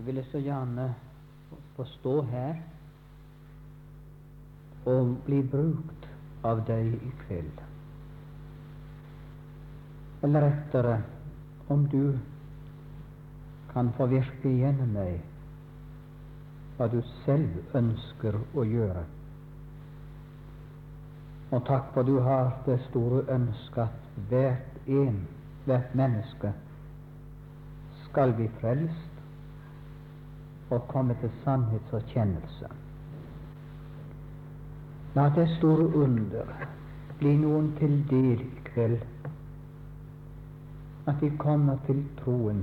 Jeg ville så gjerne få stå her og bli brukt av deg i kveld. Eller rettere, om du kan få virke gjennom meg hva du selv ønsker å gjøre. Og takk for du har det store ønsket at hvert en, hvert menneske, skal bli frelst og komme til sannhetserkjennelse. La det store under bli noen til del i kveld, at de kommer til troen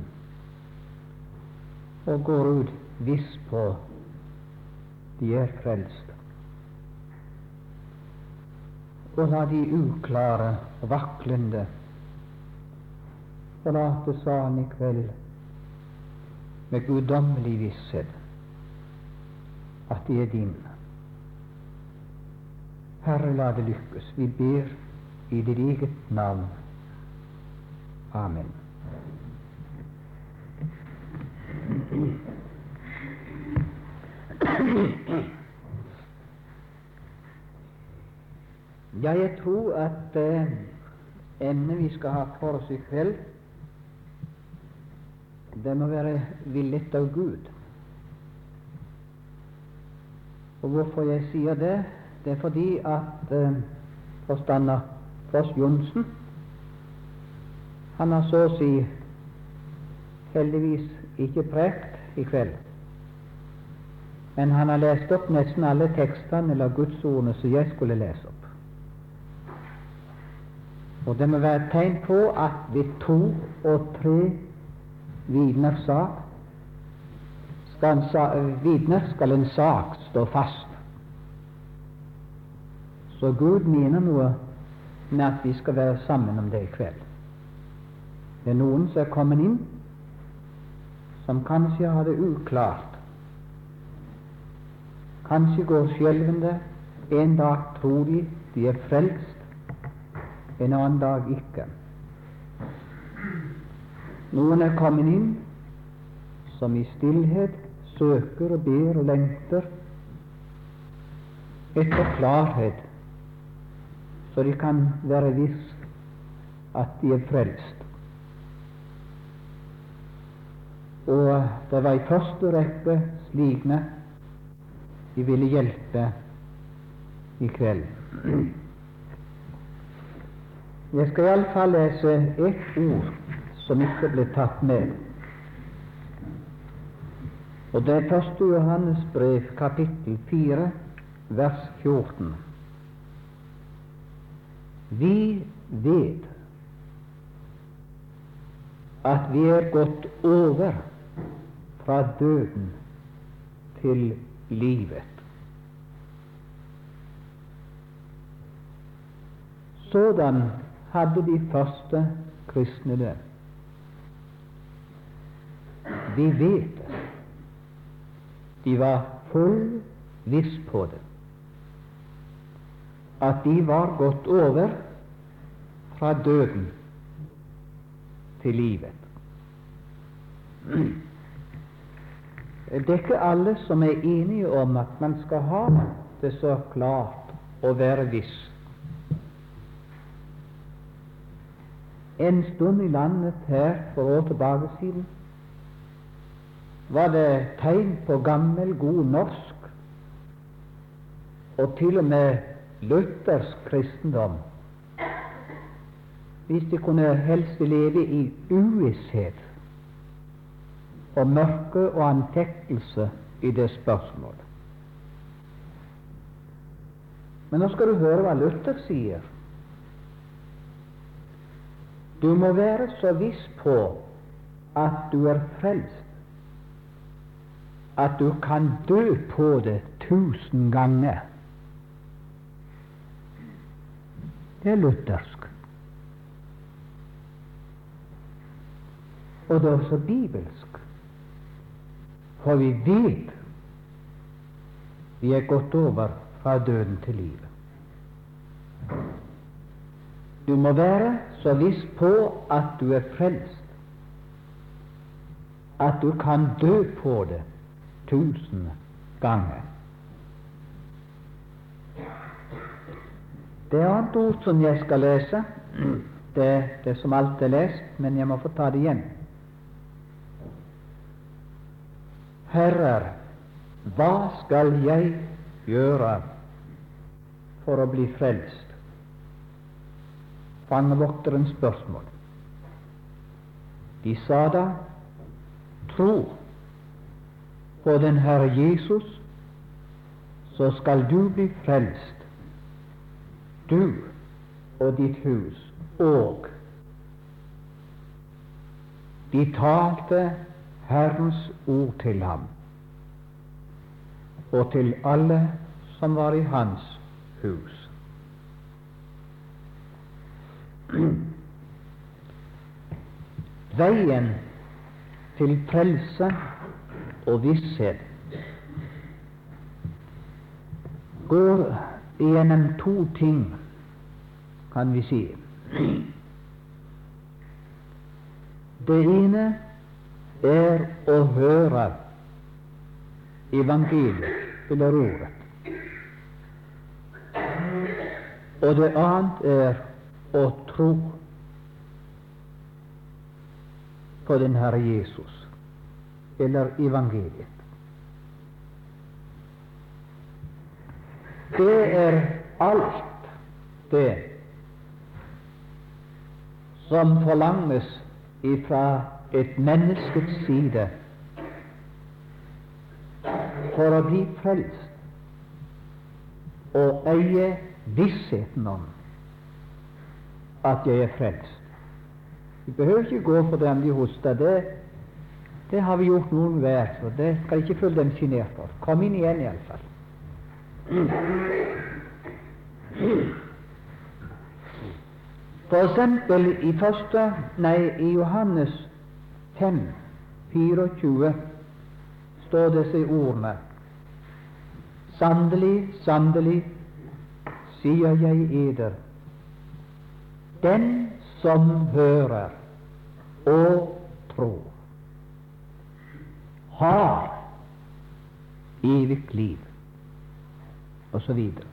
og går ut viss på de er frelst. Og la de uklare og vaklende forlate salen i kveld med guddommelig visshet at de er dine. Herre, la det lykkes. Vi ber i ditt eget navn. Amen. Ja, jeg tror at eh, emnet vi skal ha for oss i kveld, det må være villet av Gud. Og hvorfor jeg sier det, det er fordi at eh, forstander Foss Johnsen han har så å si heldigvis ikke prekt i kveld. Men han har lest opp nesten alle tekstene eller gudsordene som jeg skulle lese opp. Og det må være et tegn på at vi to og tre vitners sa skal en, vitner skal en sak stå fast. Så Gud mener noe med at vi skal være sammen om det i kveld. Det er noen som er kommet inn, som kanskje har det uklart. Kanskje går skjelvende. En dag tror de de er frelst, en annen dag ikke. Noen er kommet inn som i stillhet søker og ber og lengter etter klarhet, så de kan være viss at de er frelst. Og det var i første rekke slikne de ville hjelpe i kveld. Jeg skal iallfall lese ett ord som ikke ble tatt med. Og det er første Johannes brev, kapittel 4, vers 14. Vi vet at vi er gått over fra døden til livet. Sådan hadde de første kristne det. Vi vet det. De var full viss på det. At de var gått over fra døden til livet. Det er ikke alle som er enige om at man skal ha det så klart og være viss. En stund i landet her for år tilbake siden var det tegn på gammel, god norsk og til og med luthersk kristendom hvis de kunne helst leve i uvisshet og mørke og antektelse i det spørsmålet. Men nå skal du høre hva Luther sier. Du må være så viss på at du er frelst, at du kan dø på det tusen ganger. Det er luthersk. Og det er også bibelsk. For vi vet vi er gått over fra døden til livet. Du må være så viss på at du er frelst, at du kan dø på det tusen ganger. Det er annet ord som jeg skal lese. Det, det som alt er lest, men jeg må få ta det igjen. Herrer, hva skal jeg gjøre for å bli frelst? Fangevokterens spørsmål. De sa da, tro på den Herre Jesus, så skal du bli frelst, du og ditt hus. Og de talte Herrens ord til ham og til alle som var i hans hus. Veien til frelse og visshet går gjennom to ting, kan vi si. Det ene er å høre evangeliet eller ordet. Og det annet er å tro på den Herre Jesus eller evangeliet. Det er alt det som forlanges fra et menneskets side for å bli frelst og eie vissheten om at jeg er frelst. Vi behøver ikke gå for dem de hoster. Det, det har vi gjort noen hver, så det skal ikke føle dem sjenert for. Kom inn igjen, iallfall. For eksempel i første, nei, i Johannes 5, 24 står disse ordene Sannelig, sannelig, sier jeg eder, den som hører og tror, har evig liv, videre.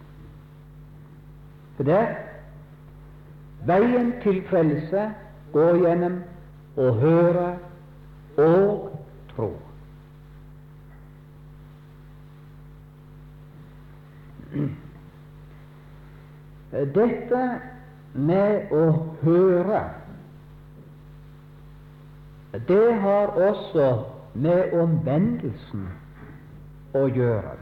For det veien til frelse går gjennom å høre og tro. Dette med å høre, det har også med omvendelsen å gjøre.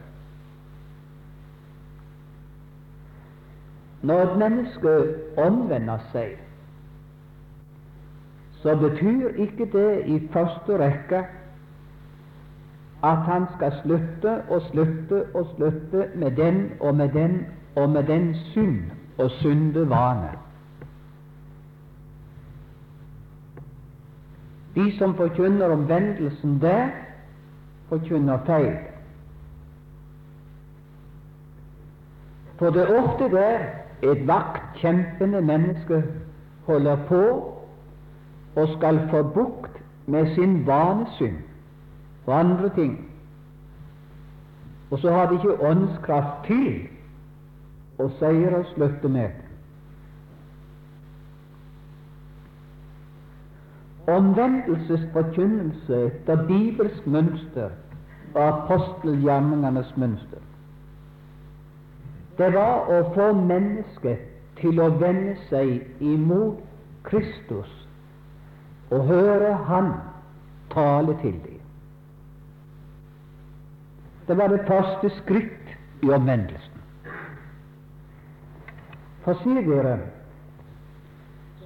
Når et menneske omvender seg, så betyr ikke det i første rekke at han skal slutte og slutte og slutte med den og med den og med den synd og synde De som forkynner omvendelsen der, forkynner feil. For det er ofte der et vaktkjempende menneske holder på og skal få bukt med sin vanesynd og andre ting. Og så har de ikke åndskraft til å seire og slutte med det. Omvendelsesforkynnelse etter bibelsk mønster og apostelgjerningenes mønster. Det var å få mennesket til å vende seg imot Kristus og høre Han tale til dem. Det var det første skritt i omvendelsen. For sier dere,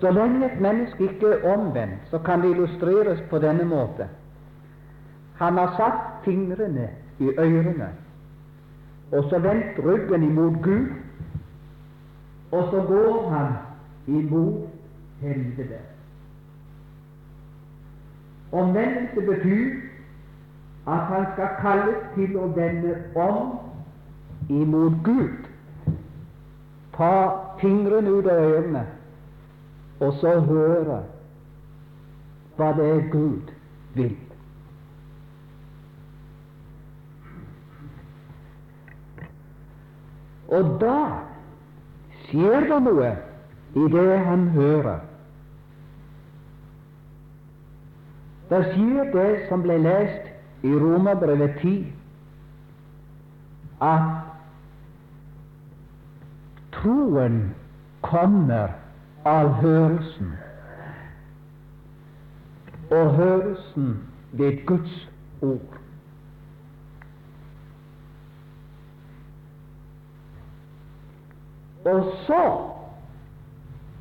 så lenge et menneske ikke er omvendt, så kan det illustreres på denne måte. Han har satt fingrene i ørene, og så vendt ryggen imot Gud, og så går han imot helvete. Omvendelse betyr at han skal kalles til å vende om imot Gud. Ta fingrene ut av ørene og så høre hva det er Gud vil. Og da skjer det noe i det han hører. Det skjer det som ble lest i Romerbrevet 10, at troen kommer av hørelsen, og hørelsen ved Guds ord. Og så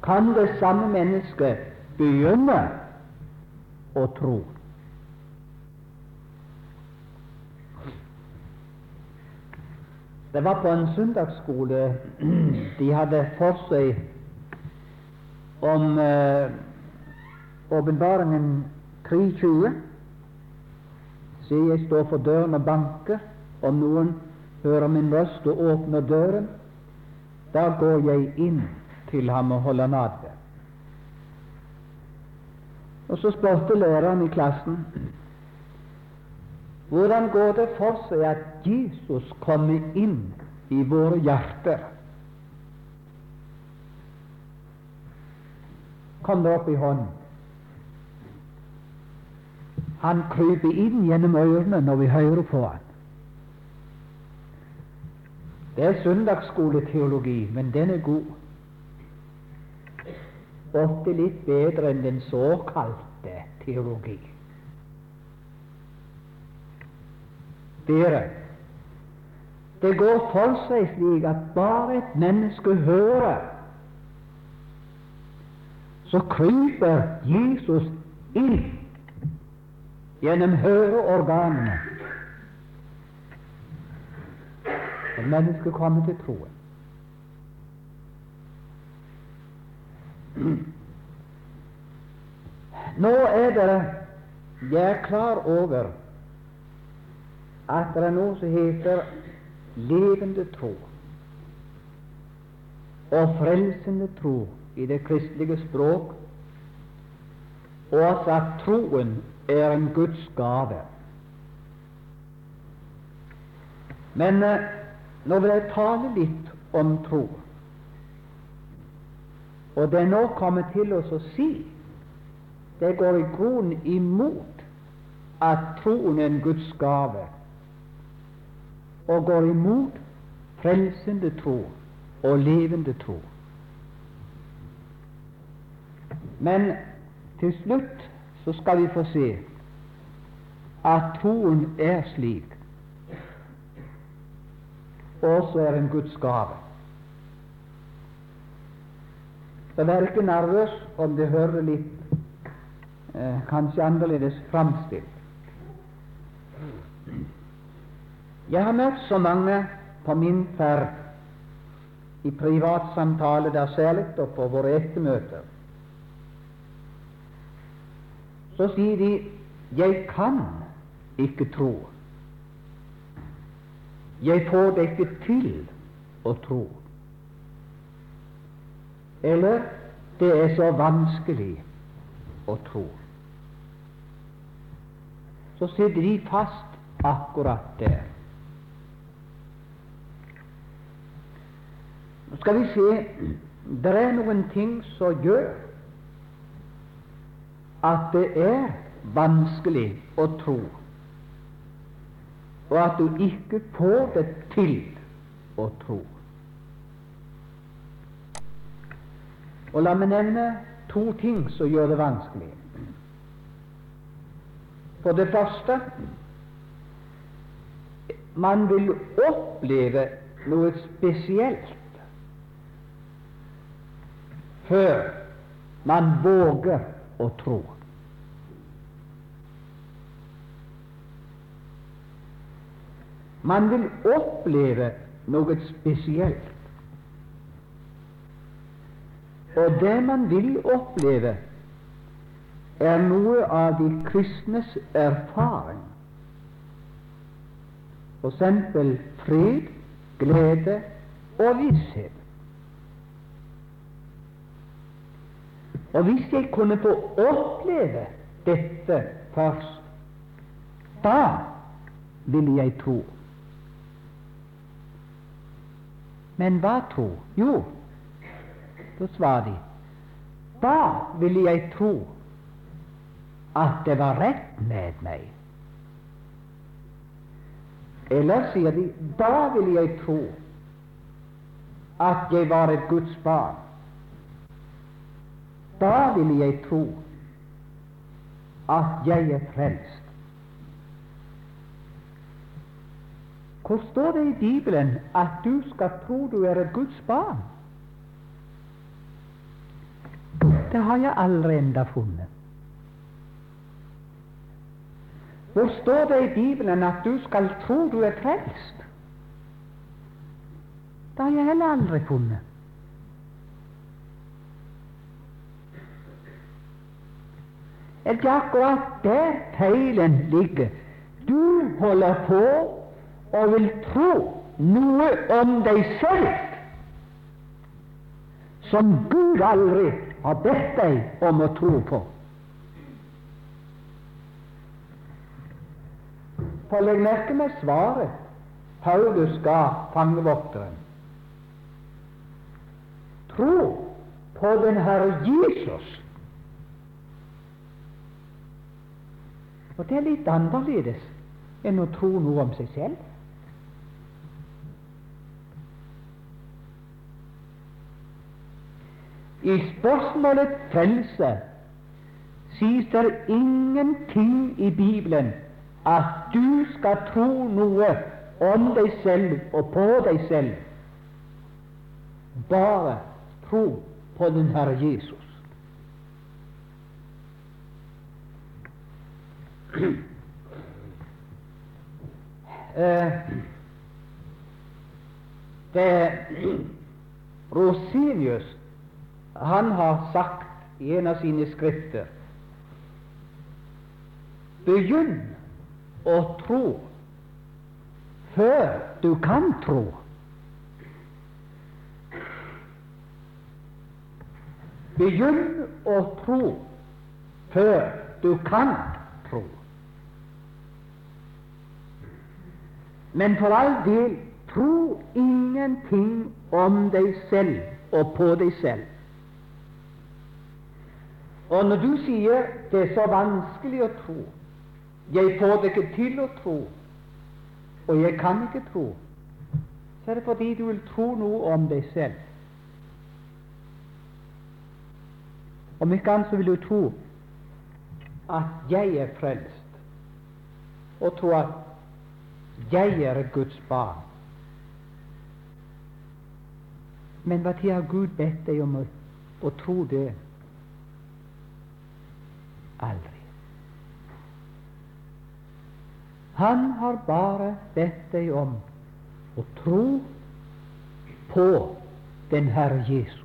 kan det samme mennesket begynne å tro. Det var på en søndagsskole de hadde for seg om eh, åpenbaringen eh, 3.20. Se, jeg står for døren og banker. Om noen hører min røst og åpner døren, da går jeg inn til ham og holder nade. Og så spurte læreren i klassen hvordan går det for seg at Jesus kommer inn i våre hjerter? Kom det opp i hånden. Han kryper inn gjennom ørene når vi hører på han. Det er søndagsskoleteologi, men den er god. Ofte litt bedre enn den såkalte teologi. Dere, det går for seg slik at bare et menneske hører, så kryper Jesus inn gjennom høreorganene. Og mennesket kommer til troen. Nå er det Jeg er klar over at det er noe som heter levende tro og frelsende tro i det kristelige språk, og også at troen er en Guds gave. Men eh, nå vil jeg tale litt om tro. Og det er nå kommet til oss å si det går i grunnen imot at troen er en Guds gave, og går imot frelsende tro og levende tro. Men til slutt så skal vi få se at troen er slik, også er en Guds gave. Så vær ikke nervøs om det hører litt eh, kanskje annerledes framstilt. Jeg har møtt så mange på min ferd i privatsamtale, der særlig og på våre ektemøter. Så sier de 'jeg kan ikke tro'. Jeg får det ikke til å tro. Eller det er så vanskelig å tro. Så sitter de fast akkurat der. Nå skal vi se Det er noen ting som gjør at det er vanskelig å tro, og at du ikke får det til å tro. Og La meg nevne to ting som gjør det vanskelig. For det første man vil oppleve noe spesielt før man våger å tro. Man vil oppleve noe spesielt. Og det man vil oppleve, er noe av de kristnes erfaring. Eksempel fred, glede og visshet. Og hvis jeg kunne få oppleve dette først, da ville jeg tro. Men hva tro? Jo, da svarer de da ville jeg tro at det var rett med meg. Eller sier de da ville jeg tro at jeg var et Guds barn. Da ville jeg tro at jeg er frelst. Hvor står det i Bibelen at du skal tro du er et Guds barn? Det har jeg aldri enda funnet. Hvor står det i Bibelen at du skal tro du er frelst? Det har jeg heller aldri funnet. Er det akkurat der feilen ligger? Du holder på og vil tro noe om deg selv som Gud aldri har bedt deg om å tro på. For legg merke med svaret Paulus ga fangevokteren. Tro på den Herre Jesus. Og det er litt annerledes enn å tro noe om seg selv. I spørsmålet frelse sies det ingenting i Bibelen at du skal tro noe om deg selv og på deg selv. Bare tro på den Herre Jesus. Det det Rosinius han har sagt i en av sine skrifter Begynn å tro før du kan tro. Begynn å tro før du kan tro. Men for all del, tro ingenting om deg selv og på deg selv. Og når du sier det er så vanskelig å tro, jeg får det ikke til å tro, og jeg kan ikke tro, så er det fordi du vil tro noe om deg selv. Om ikke annet så vil du tro at jeg er frelst, og tro at jeg er Guds barn. Men hva tid har Gud bedt deg om å, å tro det? Aldri. Han har bare bedt deg om å tro på den Herre Jesus.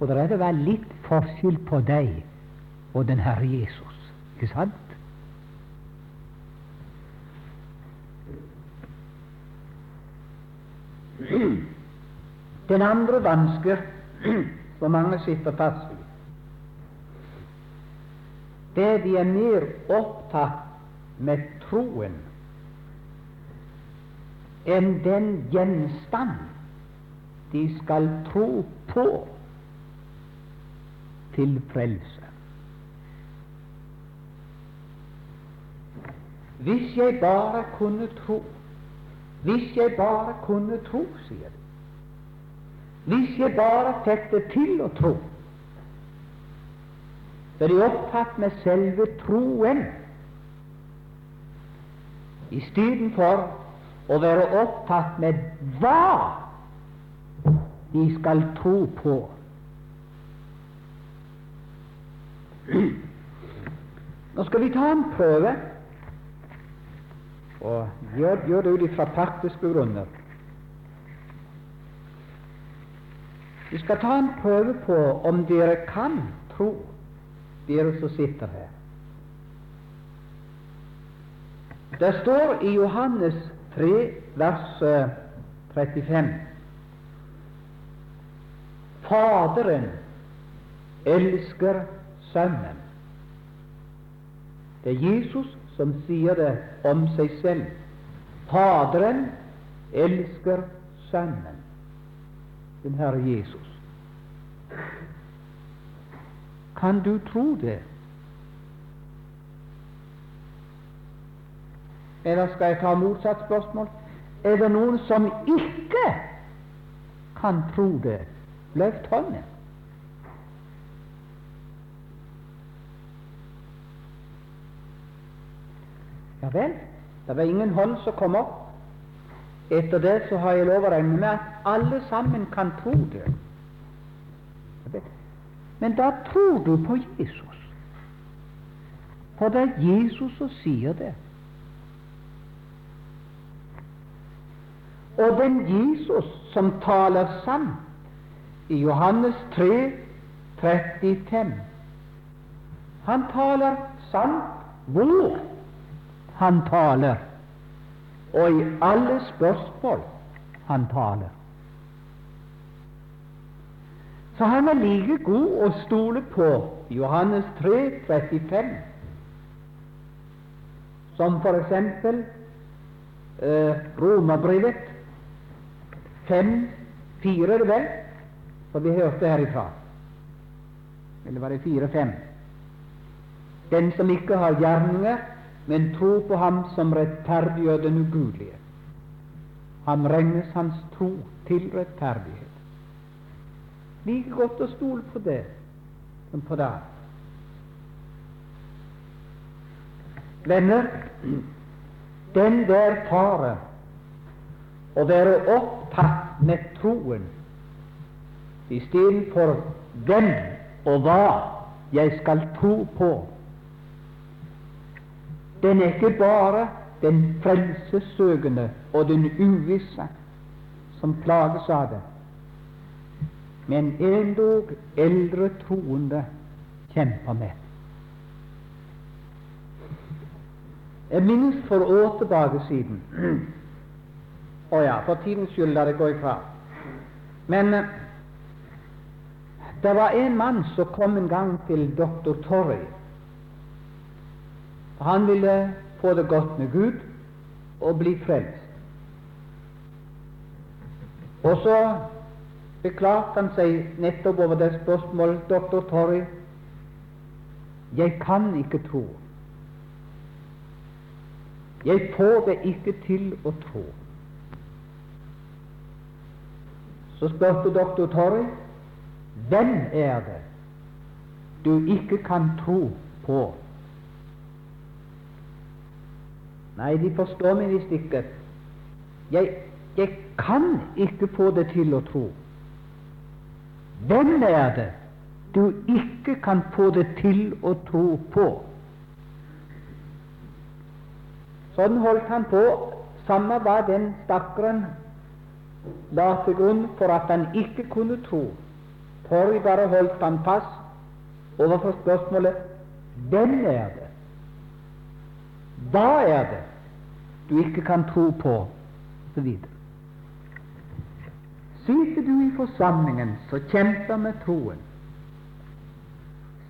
Og det er det vel litt forskjell på deg og den Herre Jesus, ikke sant? Den andre vansker som mange sitter fast i, det de er mer opptatt med troen enn den gjenstand de skal tro på til frelse. Hvis jeg bare kunne tro Hvis jeg bare kunne tro, sier de. Hvis jeg bare fikk det til å tro så de opptatt med selve troen istedenfor å være opptatt med hva de skal tro på. Nå skal vi ta en prøve, og gjør, gjør det ut fra praktiske grunner. Vi skal ta en prøve på om dere kan tro dere som sitter her. Det står i Johannes 3, vers 35 Faderen elsker Sønnen. Det er Jesus som sier det om seg selv. Faderen elsker Sønnen, den Herre Jesus. Kan du tro det? Eller skal jeg ta motsatt spørsmål? Er det noen som ikke kan tro det? Løft hånden. Ja vel, det var ingen hånd som kom opp. Etter det så har jeg lov å regne med at alle sammen kan tro det. Men da tror du på Jesus. For det er Jesus som sier det. Og den Jesus som taler sant i Johannes 3, 35 Han taler sant hvor han taler, og i alle spørsmål han taler. Så han er like god å stole på Johannes 3, 35, som eksempel eh, Romerbrevet 5, 4, er det vel, som vi hørte herifra. Eller var det 4, 5? Den som ikke har gjerninger, men tro på ham som rettferdiggjør den ugudelige. Han regnes hans tro til rettferdighet. Like godt å stole på det som på det. Venner, den der fare å være opptatt med troen istedenfor hvem og hva jeg skal tro på, den er ikke bare den frelsessøkende og den uvisse som plages av det, men endog eldre troende kjemper med. Jeg minnes for år tilbake siden Å ja, for tidens skyld la det gå ifra. Men det var en mann som kom en gang til doktor Torrey han ville få det godt med Gud og bli frelst. Og så beklagte han seg nettopp over det spørsmålet, doktor Torry, Jeg kan ikke tro. Jeg får det ikke til å tro. Så spurte doktor Torry hvem er det du ikke kan tro på. Nei, de forstår meg visst ikke. Jeg, jeg kan ikke få det til å tro. Hvem er det du ikke kan få det til å tro på? Sånn holdt han på, samme hva den stakkaren la til grunn for at han ikke kunne tro. Torg bare holdt han fast overfor spørsmålet hvem er det? Hva er det du ikke kan tro på? Og Så videre. Sitter du i forsamlingen som kjemper med troen,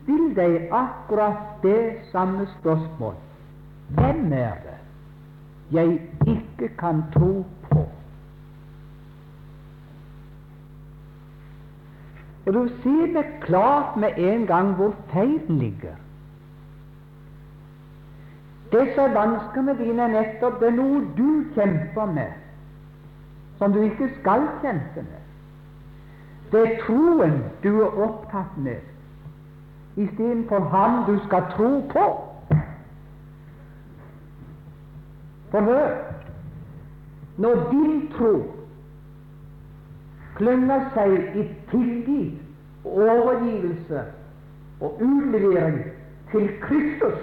still deg akkurat det samme spørsmål. Hvem er det jeg ikke kan tro på? Og du ser det klart med en gang hvor feilen ligger. Disse vanskene dine er nettopp det er noe du kjemper med, som du ikke skal kjempe med. Det er troen du er opptatt med, istedenfor ham du skal tro på. For hør, når din tro klynger seg i tilgitt, overgivelse og utlevering til Kristus,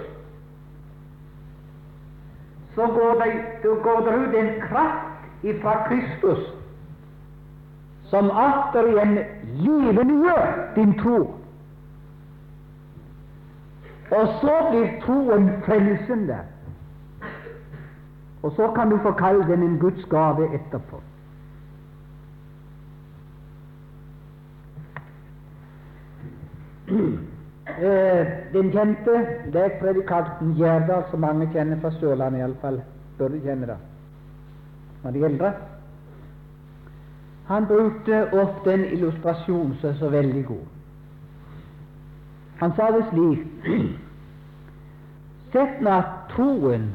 så går det, går det ut en kraft ifra Kristus som atter igjen levendegjør din tro. Og så blir troen frelsende. Og så kan du få kalle den en Guds gave etterpå. Eh, den kjente lekpredikanten Gjerdal, som mange kjenner fra Sørlandet iallfall, burde kjenne det. Var de eldre? Han brukte ofte en illustrasjon som er så veldig god. Han sa det slik Sett at troen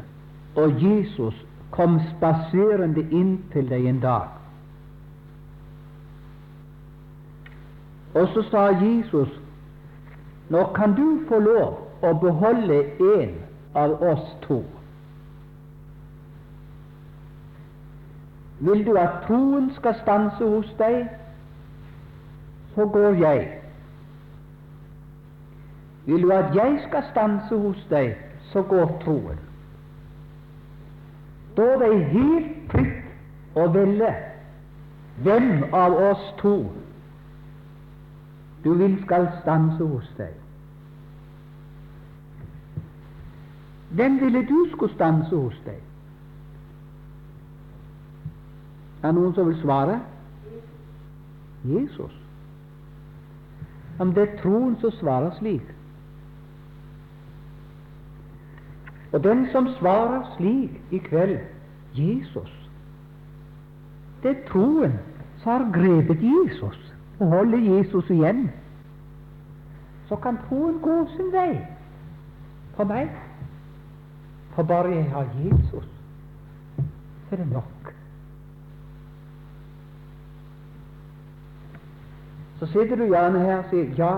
og Jesus kom spaserende inn til deg en dag. Og så sa Jesus, nå kan du få lov å beholde en av oss to. Vil du at troen skal stanse hos deg, så går jeg. Vil du at jeg skal stanse hos deg, så går troen. Da er det helt fritt å velge hvem av oss to du vil skal stanse hos deg. Hvem ville du skulle stanse hos deg? Er det noen som vil svare? Jesus. Om det er troen som svarer slik. Og den som svarer slik i kveld Jesus. Det er troen som har grepet Jesus og holder Jesus igjen. Så kan troen gå sin vei for meg. For bare jeg har Jesus, så er det nok. Så sitter du gjerne her og sier ja,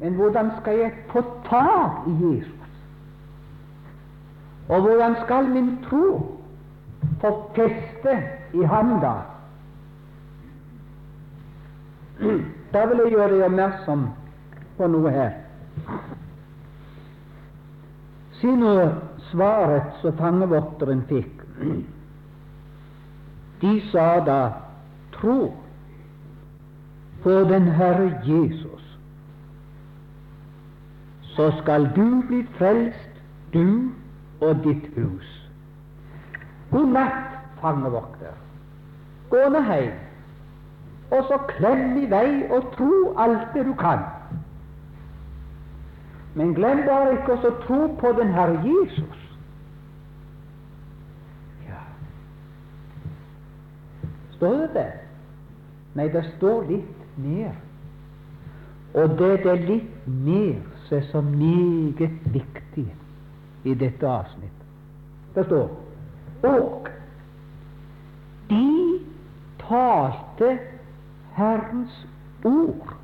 men hvordan skal jeg få tak i Jesus? Og hvordan skal min tro få feste i ham da? Da vil jeg gjøre deg oppmerksom på noe her. Si nå svaret som fangevokteren fikk. De sa da tro på den Herre Jesus, så skal du bli frelst, du og ditt hus. God natt, fangevokter. Gå nå hjem, og så klem i vei og tro alt det du kan. Men glem bare ikke å tro på den Herre Jesus. Ja Står det der? Nei, det står litt mer. Og det er litt mer som er så meget viktig i dette avsnitt. Det står Og de talte Herrens ord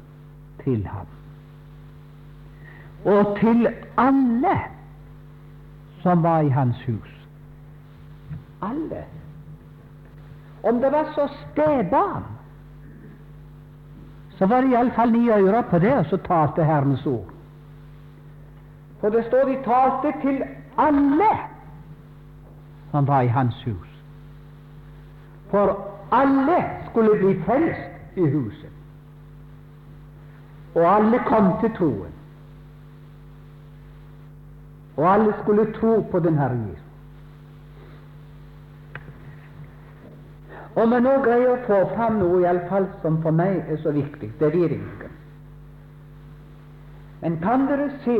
til ham, og til alle som var i hans hus. Alle. Om det var så spedbarn, så var det iallfall ni ører på det, og så talte Herrens ord. For det står de talte til alle som var i hans hus. For alle skulle bli frelst i huset. Og alle kom til troen. Og alle skulle tro på den Herre Jesus. Om jeg nå greier å få fram noe iallfall som for meg er så viktig, det vet jeg ikke. Men kan dere se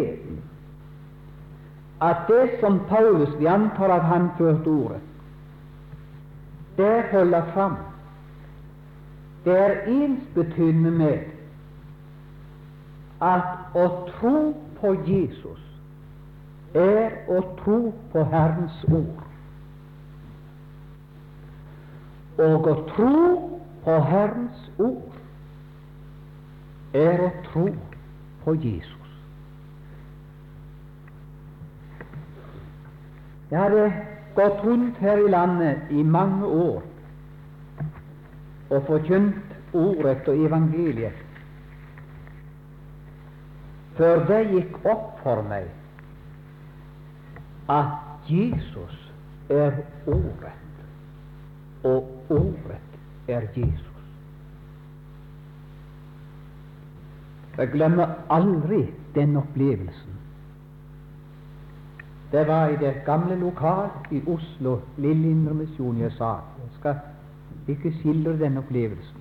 at det som Paulus Vi antar at han førte ordet. Det holder fram. Det er ensbetydende med at å tro på Jesus er å tro på Herrens ord. Og å tro på Herrens ord er å tro på Jesus. Jeg hadde gått rundt her i landet i mange år og forkynt ordet og evangeliet før det gikk opp for meg at Jesus er ordet, og ordet er Jesus. Jeg glemmer aldri den opplevelsen det var i det gamle lokal i Oslo, Lille Indremisjon, jeg sa jeg skal ikke skildre den opplevelsen.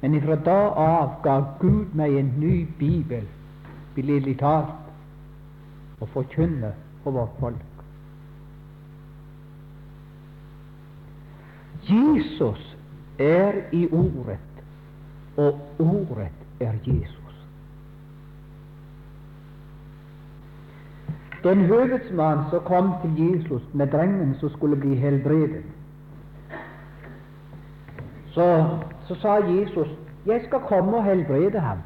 Men fra da av ga Gud meg en ny bibel, billedlig talt, å forkynne for vårt folk. Jesus er i Ordet, og Ordet er Jesus. Den høvedsmann som kom til Jesus med drengen som skulle bli helbredet, så, så sa Jesus 'Jeg skal komme og helbrede ham'.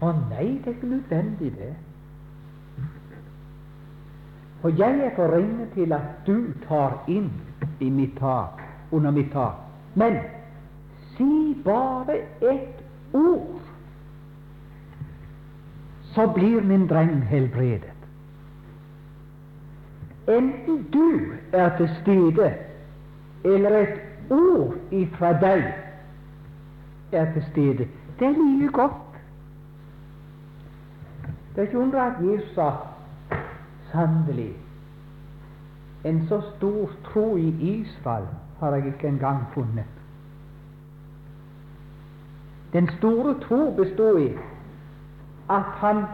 Å nei, det er ikke nødvendig, det. For jeg er for ringe til at du tar inn i mitt tak, under mitt tak. Men si bare ett ord, så blir min dreng helbredet. Enten du er til stede, eller et ord ifra deg er til stede, det er like godt. Det er ikke undre at Jesus sa sannelig en så stor tro i Israel har jeg ikke engang funnet. Den store tro bestod i at han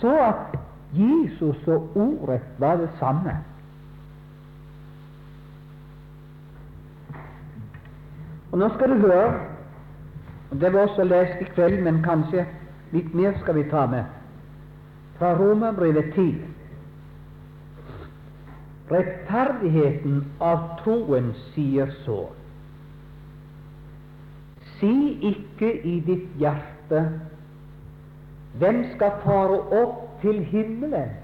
så at Jesus og Ordet var det samme. Og nå skal du høre og Det var også lest i kveld, men kanskje litt mer skal vi ta med. Fra Romerbrevet 10. Rettferdigheten av troen sier så Si ikke i ditt hjerte hvem skal fare opp til himmelen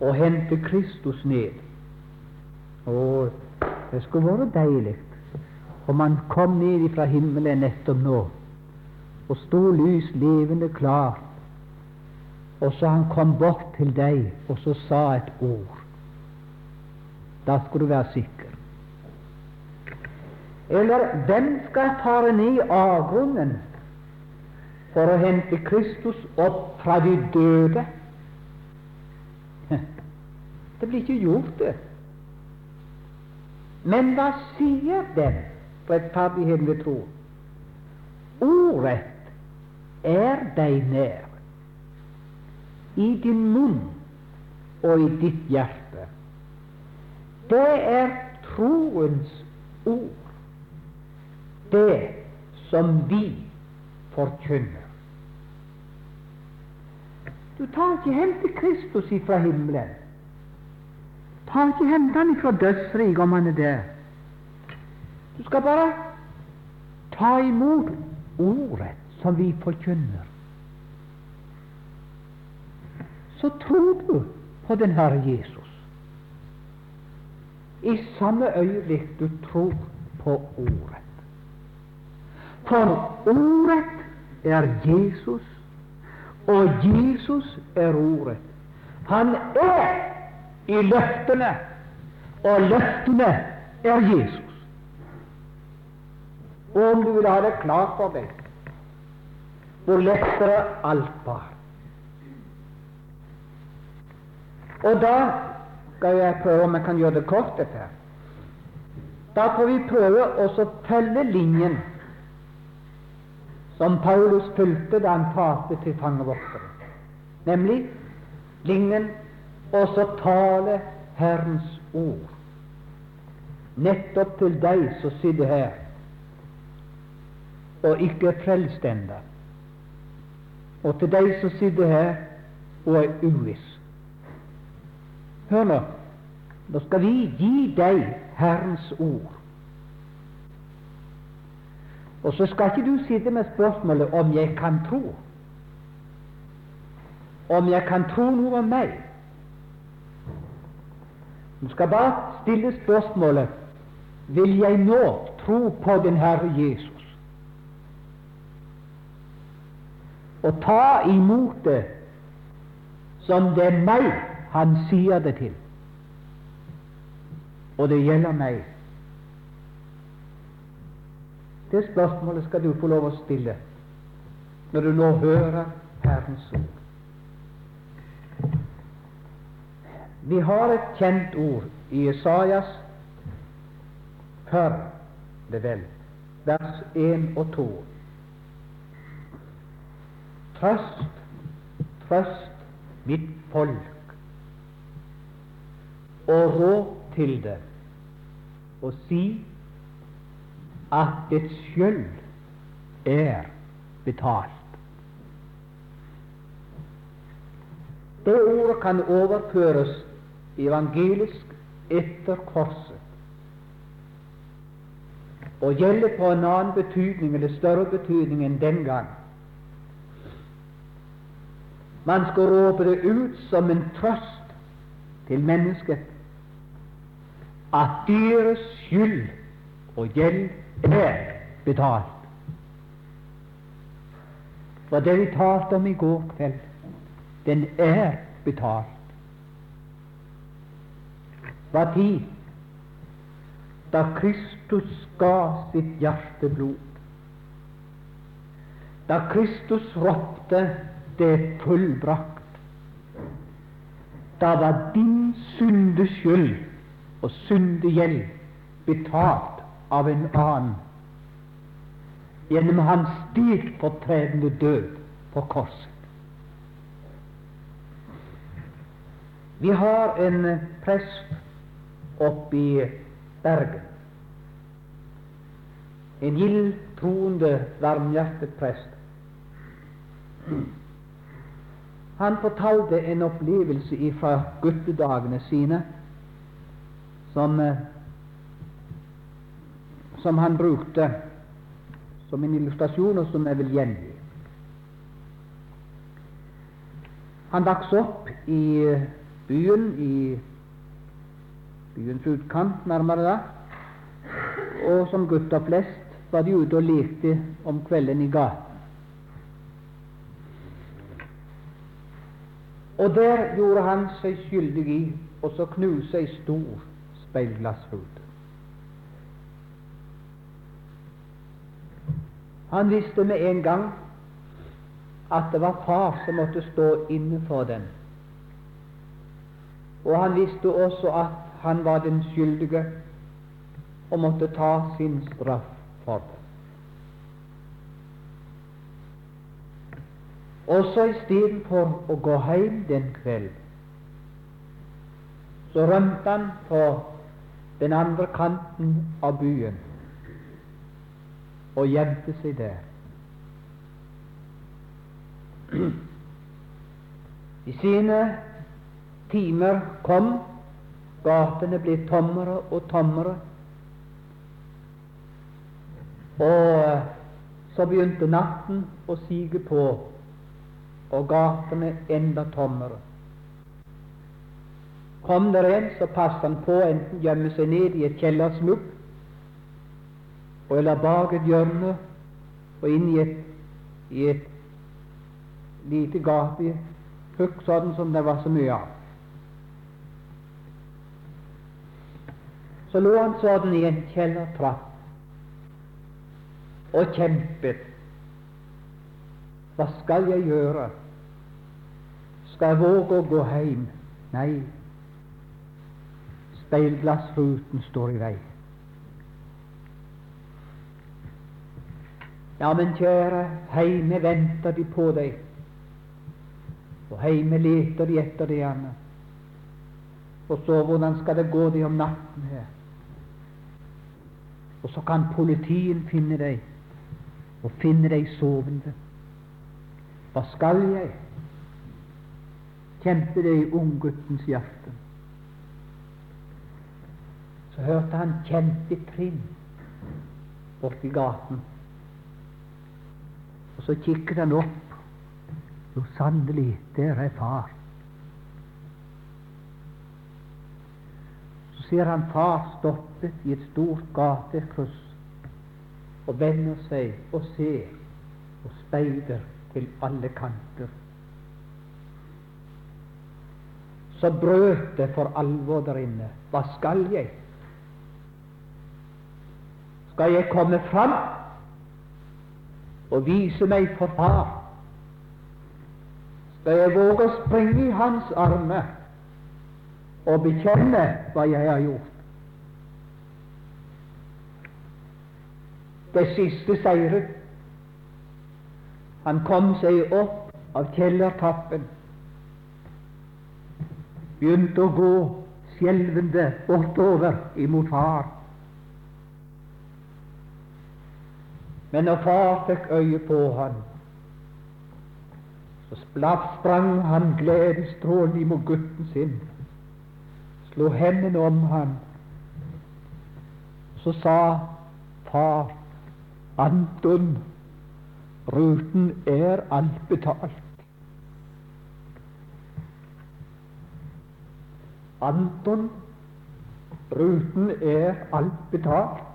og hente Kristus ned. Å, det skulle vært deilig om han kom ned fra himmelen nettopp nå og sto lys levende klar, og så han kom bort til deg og så sa et ord. Da skulle du være sikker. Eller hvem skal fare ned i avgrunnen for å hente Kristus opp fra de døde. Det blir ikke gjort, det. Men hva sier den rettferdigheten ved tro? Ordrett er deg nær, i din munn og i ditt hjerte. Det er troens ord, det som vi forkynner. Du tar ikke hjem til Kristus ifra himmelen. Tar ikke hente ifra dødsriket om han er der. Du skal bare ta imot ordet som vi forkynner. Så tror du på den Herre Jesus. I samme øyeblikk du tror på Ordet. For Ordet er Jesus, og Jesus er Ordet. Han er i løftene, og løftene er Jesus. Og om du vil ha det klart for deg hvor lettere alt var. Og da skal jeg prøve om jeg kan gjøre det kort, dette her. Da får vi prøve å følge linjen som Paulus fulgte da han talte til fangevoktere, nemlig lignen og så tale Herrens ord nettopp til deg som sitter her og ikke er frelst ennå, og til deg som sitter her og er uviss. Hør nå, nå skal vi gi deg Herrens ord. Og så skal ikke du sitte med spørsmålet om jeg kan tro. Om jeg kan tro noe om meg. Du skal bare stille spørsmålet vil jeg nå tro på den Herre Jesus og ta imot det som det er meg han sier det til. Og det gjelder meg. Det spørsmålet skal du få lov å stille når du nå hører Herrens ord. Vi har et kjent ord i Isaias før det vel, vers 1 og 2. Trøst, trøst mitt folk, og råd til det, og si at dets skyld er betalt. Det ordet kan overføres evangelisk etter korset og gjelde på en annen betydning eller større betydning enn den gang. Man skal råpe det ut som en trøst til mennesket at deres skyld og gjeld er betalt. For det vi talte om i går kveld, den er betalt. Hva tid? Da Kristus ga sitt hjerteblod. Da Kristus ropte 'det fullbrakt', da var din syndes skyld og syndegjeld betalt av en annen gjennom hans stedfortredende død på korset. Vi har en prest oppe i Bergen. En gild troende, varmhjertet prest. Han fortalte en opplevelse fra guttedagene sine som, eh, som han brukte som en illustrasjon, og som jeg vil gjengi. Han vokste opp i byen, i byens utkant, nærmere da, og som gutter flest var de ute og lekte om kvelden i gaten. Og der gjorde han seg skyldig i å knuse ei stor speilglassrute. Han visste med en gang at det var far som måtte stå inne for den. Og han visste også at han var den skyldige og måtte ta sin straff for det. i så istedenfor å gå hjem den kvelden, så rømte han på den andre kanten av byen og gjemte seg der. I sine timer kom, gatene ble tommere og tommere, og så begynte natten å sige på, og gatene enda tommere. Kom der en, så passet han på enten gjemme seg ned i et kjellersmubb eller bak et hjørne og inn i et, i et lite gapehukk, sånn som det var så mye av. Så lå han sånn i en kjellertrapp og kjempet. Hva skal jeg gjøre? Skal jeg våge å gå hjem? Nei, speilglassruten står i vei. Ja, men kjære, heime venter de på deg, og heime leter de etter deg, gjerne. Og så, hvordan skal det gå deg om natten her? Og så kan politiet finne deg, og finne deg sovende. Hva skal jeg? kjente det i ungguttens hjerte. Så hørte han kjente trinn borti gaten. Og så kikket han opp. Jo, sannelig, der er far. Så ser han far stoppet i et stort gatekryss og vender seg og ser og speider til alle kanter. Så brøt det for alvor der inne. Hva skal jeg? Skal jeg komme fram og vise meg for far? Skal jeg våge å springe i hans armer og bekjenne hva jeg har gjort? Det siste seiret. Han kom seg opp av kjellertappen, begynte å gå skjelvende bortover imot far. Men når far fikk øye på han, så sprang han gledesstrålende imot gutten sin, slo hendene om han, så sa far Anton, ruten er alt betalt. Anton, ruten er alt betalt.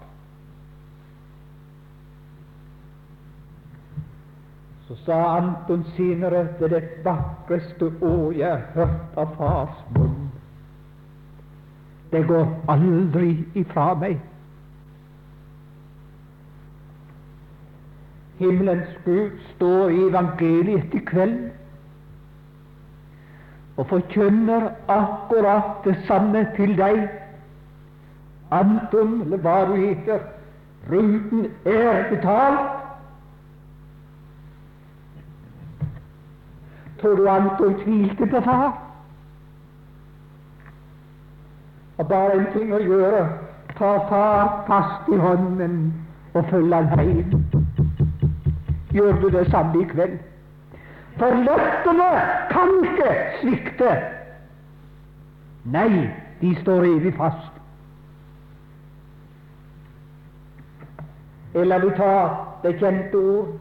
Så sa Anton senere det er det vakreste ord jeg har hørt av fars munn. Det går aldri ifra meg. Himmelens Gud står i evangeliet i kveld og forkynner akkurat det samme til deg. Anton, eller hva du heter, ruten er betalt. Tror du Anton tvilte på far? Og bare en ting å gjøre ta far fast i hånden og følge han hjem. Gjør du det samme i kveld? For løftene kan ikke svikte. Nei, de står evig fast. Eller vi tar det kjente ord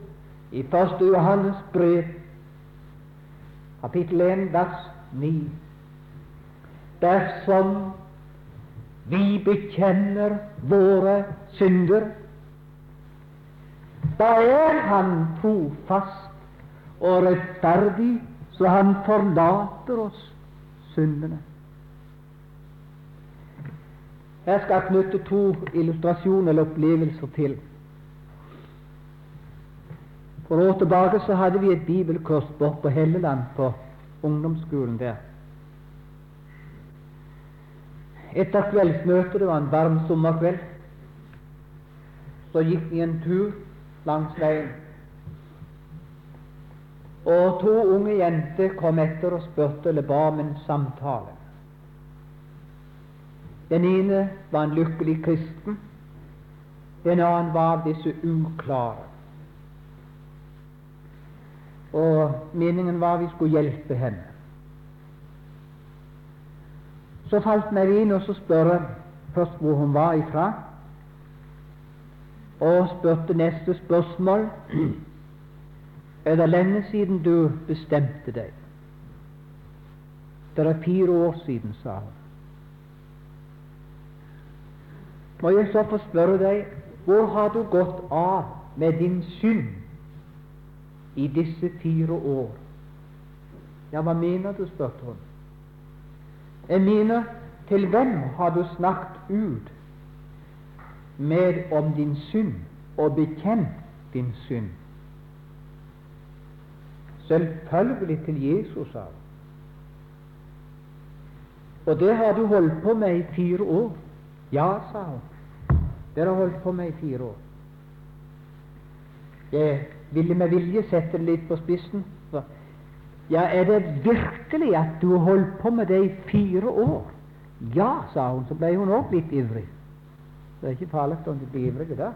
i 1. Johannes brev, kapittel 1, vers 9. Dersom vi bekjenner våre synder, da er Han trofast og rettferdig, så han forlater oss syndene. Jeg skal knytte to illustrasjoner eller opplevelser til. For år tilbake så hadde vi et bibelkurs bort på Helleland, på ungdomsskolen der. Etter kveldsmøtet, det var en varm sommerkveld, så gikk vi en tur langs veien. Og to unge jenter kom etter og spurte eller ba om en samtale. Den ene var en lykkelig kristen, den annen var disse uklare. Og meningen var vi skulle hjelpe henne. Så falt meg inn og så spørre først hvor hun var ifra, og spurte neste spørsmål er det lenge siden du bestemte deg? Det er fire år siden, sa hun. Må jeg så få spørre deg, hvor har du gått av med din synd i disse fire år? Ja, hva mener du, spurte hun. Jeg mener, til hvem har du snakket ut med om din synd og bekjent din synd? Selvfølgelig til Jesus, sa hun. Og det har du holdt på med i fire år. Ja, sa hun. Det har holdt på med i fire år. Jeg ville med vilje sette det litt på spissen. Ja, er det virkelig at du har holdt på med det i fire år? Ja, sa hun. Så ble hun òg litt ivrig. Det er ikke farlig om du blir ivrig da.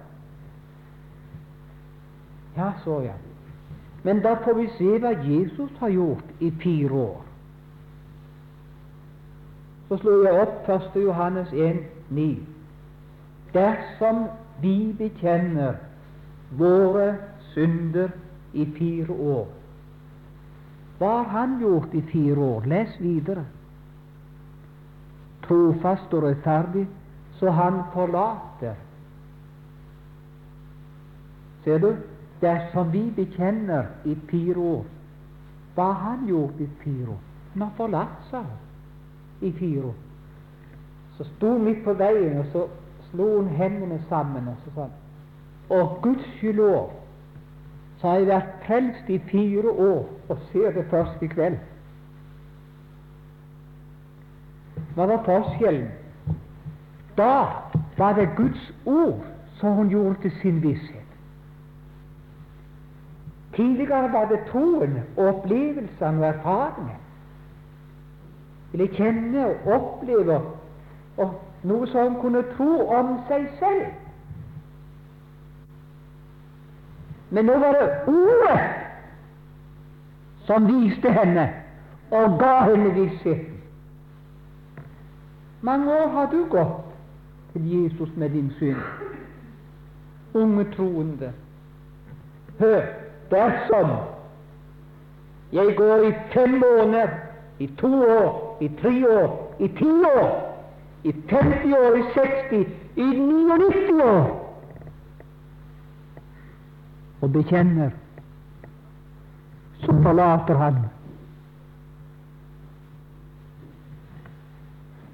Ja, så ja. Men da får vi se hva Jesus har gjort i fire år. Så slo jeg opp 1. Johannes 1, 9. Dersom vi bekjenner våre synder i fire år Hva har Han gjort i fire år? Les videre. Trofast og rettferdig, så Han forlater. Ser du? dersom vi bekjenner i fire år hva har han gjort i fire år Han har forlatt seg i fire år. Så sto midt på veien, og så slo hun hendene sammen og så sa han Og gudskjelov, så har jeg vært frelst i fire år og ser det først i kveld. Hva var forskjellen? Da var det Guds ord som hun gjorde til sin visshet. Tidligere var det troen og opplevelsene og erfaringene. Ville kjenne og oppleve og noe som hun kunne tro om seg selv. Men nå var det Ordet som viste henne og ga henne vissheten. Mange år har du gått til Jesus med din synd, unge troende. Hør, dersom jeg går i fem måneder, i to år, i tre år, i ti år, i 50 år, i 60, i 99 år og bekjenner, så forlater han.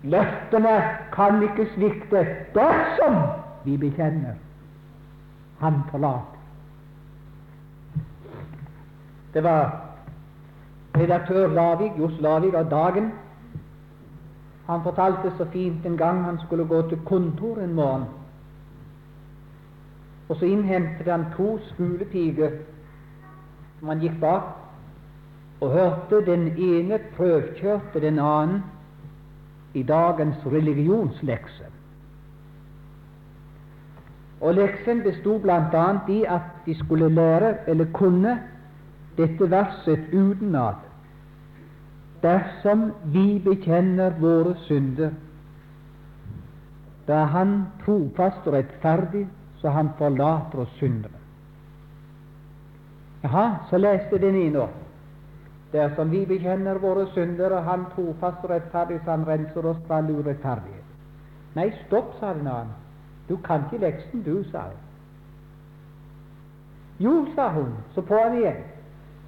Løftene kan ikke svikte dersom vi bekjenner. Han forlater. Det var redaktør Lavik, Johs Lavik av Dagen. Han fortalte så fint en gang han skulle gå til kontor en morgen. Og så innhentet han to skolepiker som han gikk bak, og hørte den ene prøvkjørte den annen i dagens religionslekse. Og leksen bestod bl.a. i at de skulle lære, eller kunne, dette verset utenat. Dersom vi bekjenner våre synder, da Han trofast og rettferdig så han forlater oss syndere. Jaha, så leste den ene opp. Dersom vi bekjenner våre syndere, han trofast og rettferdig, så han renser oss fra all urettferdighet. Nei, stopp, sa den annen. Du kan ikke leksen, du, sa jeg. Jo, sa hun, så på han igjen.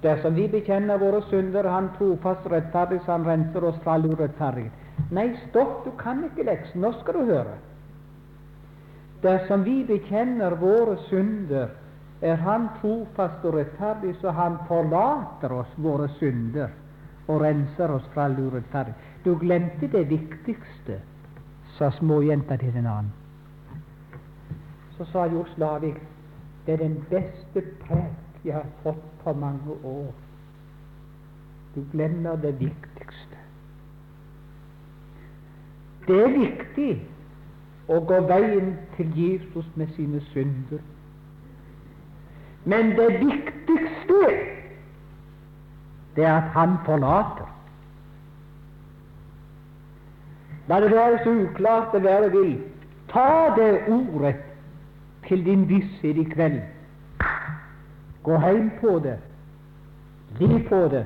Dersom vi bekjenner våre syndere, han trofast og rettferdig, så han renser oss fra all urettferdighet. Nei, stopp, du kan ikke leksen. Nå skal du høre. Dersom vi bekjenner våre synder, er Han trofast og rettferdig, så Han forlater oss våre synder og renser oss fra all urettferdighet. Du glemte det viktigste, sa småjenta til en annen. Så sa Jo Slavik, det er den beste prek jeg har fått på mange år. Du glemmer det viktigste. Det er viktig og gå veien til Jesus med sine synder. Men det viktigste det er at han forlater. La det være så uklart det være vil. Ta det ordet til din visshet i kveld. Gå hjem på det. Liv på det.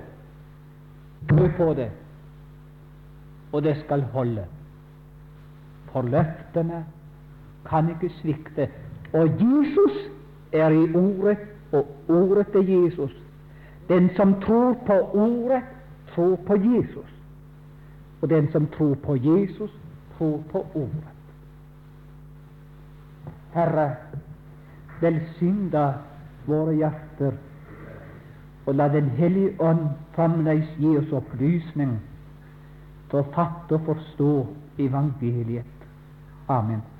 Tro på det. Og det skal holde for løftene kan ikke svikte. Og Jesus er i ordet, og ordet er Jesus. Den som tror på ordet, tror på Jesus. Og den som tror på Jesus, tror på ordet. Herre, velsign da våre hjerter, og la Den hellige ånd fremdeles gi oss opplysning til å fatte og forstå evangeliet. Amen.